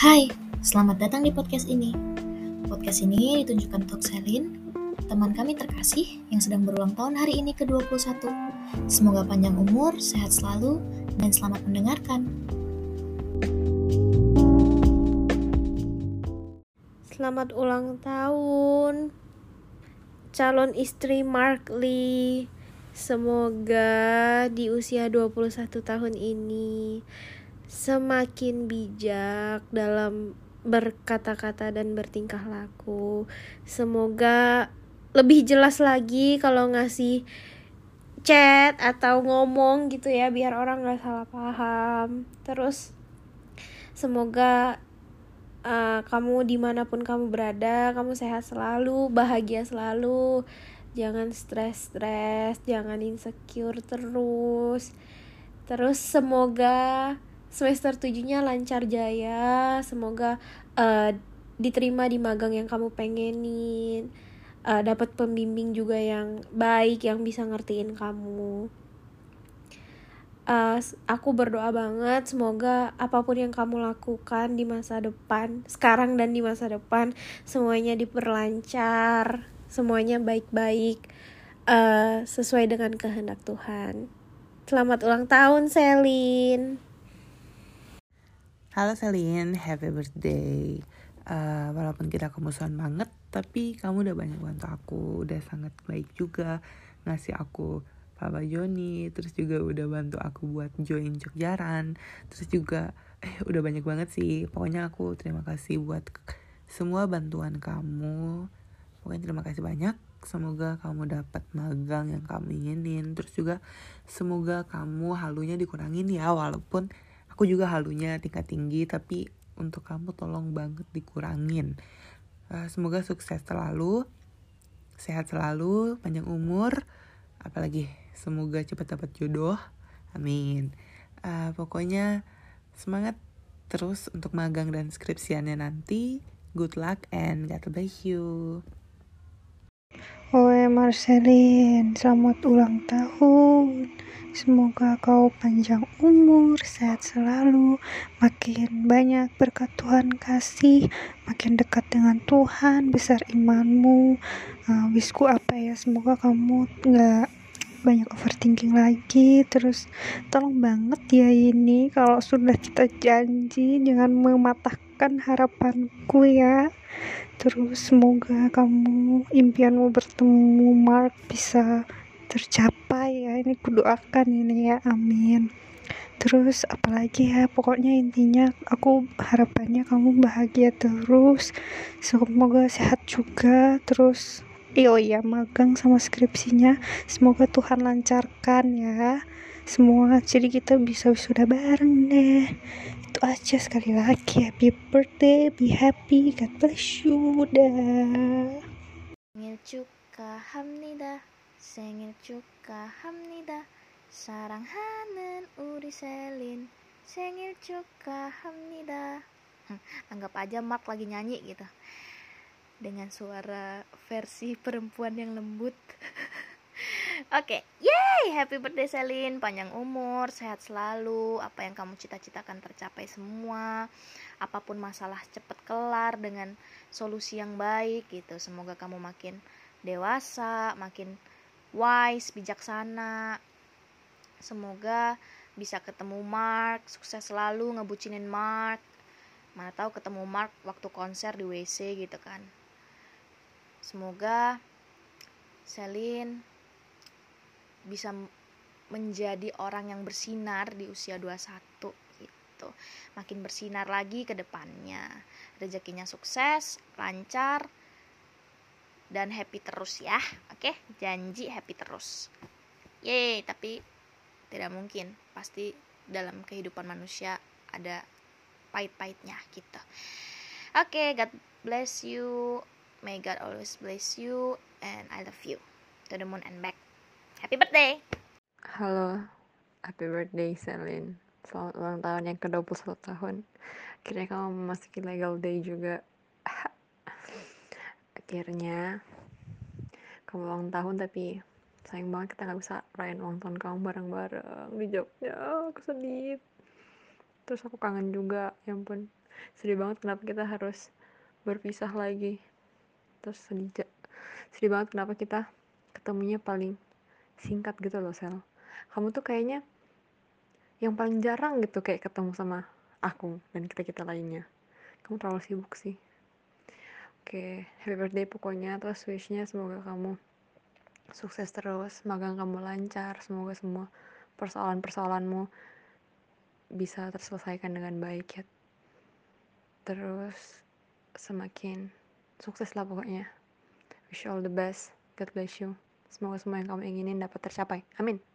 Hai, selamat datang di podcast ini. Podcast ini ditunjukkan untuk Selin, teman kami terkasih yang sedang berulang tahun hari ini ke-21. Semoga panjang umur, sehat selalu, dan selamat mendengarkan. Selamat ulang tahun calon istri Mark Lee. Semoga di usia 21 tahun ini semakin bijak dalam berkata-kata dan bertingkah laku. Semoga lebih jelas lagi kalau ngasih chat atau ngomong gitu ya biar orang nggak salah paham. Terus semoga uh, kamu di mana pun kamu berada kamu sehat selalu bahagia selalu jangan stres-stres jangan insecure terus terus semoga semester tujuhnya lancar jaya. Semoga uh, diterima di magang yang kamu pengenin. Uh, dapat pembimbing juga yang baik yang bisa ngertiin kamu. Uh, aku berdoa banget semoga apa pun yang kamu lakukan di masa depan sekarang dan di masa depan semuanya diperlancar semuanya baik-baik uh, sesuai dengan kehendak Tuhan. Selamat ulang tahun Selin Halo Selin, happy birthday. Uh, walaupun kita kemusuhan banget, tapi kamu udah banyak bantu aku, udah sangat baik juga ngasih aku Papa Joni terus juga udah bantu aku buat join Jogjaran. Terus juga eh udah banyak banget sih. Pokoknya aku terima kasih buat semua bantuan kamu. Pokoknya terima kasih banyak. Semoga kamu dapat magang yang kamu inginin. Terus juga semoga kamu halunya dikurangin ya walaupun aku juga halunya tingkat tinggi tapi untuk kamu tolong banget dikurangin. Uh, semoga sukses selalu sehat selalu panjang umur apalagi semoga cepat dapat jodoh. Amin. Uh, pokoknya semangat terus untuk magang dan skripsiannya nanti. Good luck and God bless you Oe Marcelin, selamat ulang tahun. Semoga kau panjang umur, sehat selalu, makin banyak berkat Tuhan kasih, makin dekat dengan Tuhan, besar imanmu. Uh, wisku apa ya, semoga kamu nggak banyak overthinking lagi. Terus tolong banget ya ini kalau sudah kita janji jangan mematahkan harapanku ya. Terus semoga kamu impianmu bertemu Mark bisa tercapai ya. Ini kudoakan ini ya amin. Terus apalagi ya pokoknya intinya aku harapannya kamu bahagia terus. Semoga sehat juga. Terus Iya, iya magang sama skripsinya. Semoga Tuhan lancarkan ya. Semua jadi kita bisa sudah bareng deh. Itu aja sekali lagi. Happy birthday be happy God bless you dah. Cuka hamnida. Sengilchuka hamnida. Sarang hanen uriselin sengilchuka hamnida. Anggap aja Mark lagi nyanyi gitu dengan suara versi perempuan yang lembut. Oke, okay. yay! Happy birthday Selin, panjang umur, sehat selalu, apa yang kamu cita-citakan tercapai semua, apa pun masalah cepat kelar dengan solusi yang baik gitu. Semoga kamu makin dewasa, makin wise, bijaksana. Semoga bisa ketemu Mark, sukses selalu ngebucinin Mark. Mana tahu ketemu Mark waktu konser di WC gitu kan Semoga Selin bisa menjadi orang yang bersinar di usia 21 gitu. Makin bersinar lagi ke depannya. Rezekinya sukses, lancar dan happy terus ya. Oke, janji happy terus. Yeay, tapi tidak mungkin. Pasti dalam kehidupan manusia ada pahit-pahitnya gitu. Oke, God bless you. May God always bless you and I love you. To the moon and back. Happy birthday. Halo. Happy birthday Selin. Selamat ulang tahun yang ke-21 tahun. Akhirnya kamu memasuki legal day juga. Akhirnya kamu ulang tahun tapi sayang banget kita gak bisa rayain ulang tahun kamu bareng-bareng di Jogja. Aku sedih. Terus aku kangen juga, ya ampun. sedih banget kenapa kita harus berpisah lagi terus sedih sedih banget kenapa kita ketemunya paling singkat gitu loh sel. Kamu tuh kayaknya yang paling jarang gitu kayak ketemu sama aku dan kita kita lainnya. Kamu terlalu sibuk sih. Oke happy birthday pokoknya terus wishnya semoga kamu sukses terus magang kamu lancar semoga semua persoalan-persoalanmu bisa terselesaikan dengan baik ya. Terus semakin sukses lah pokoknya. Wish you all the best. God bless you. Semoga semua yang kamu inginin dapat tercapai. Amin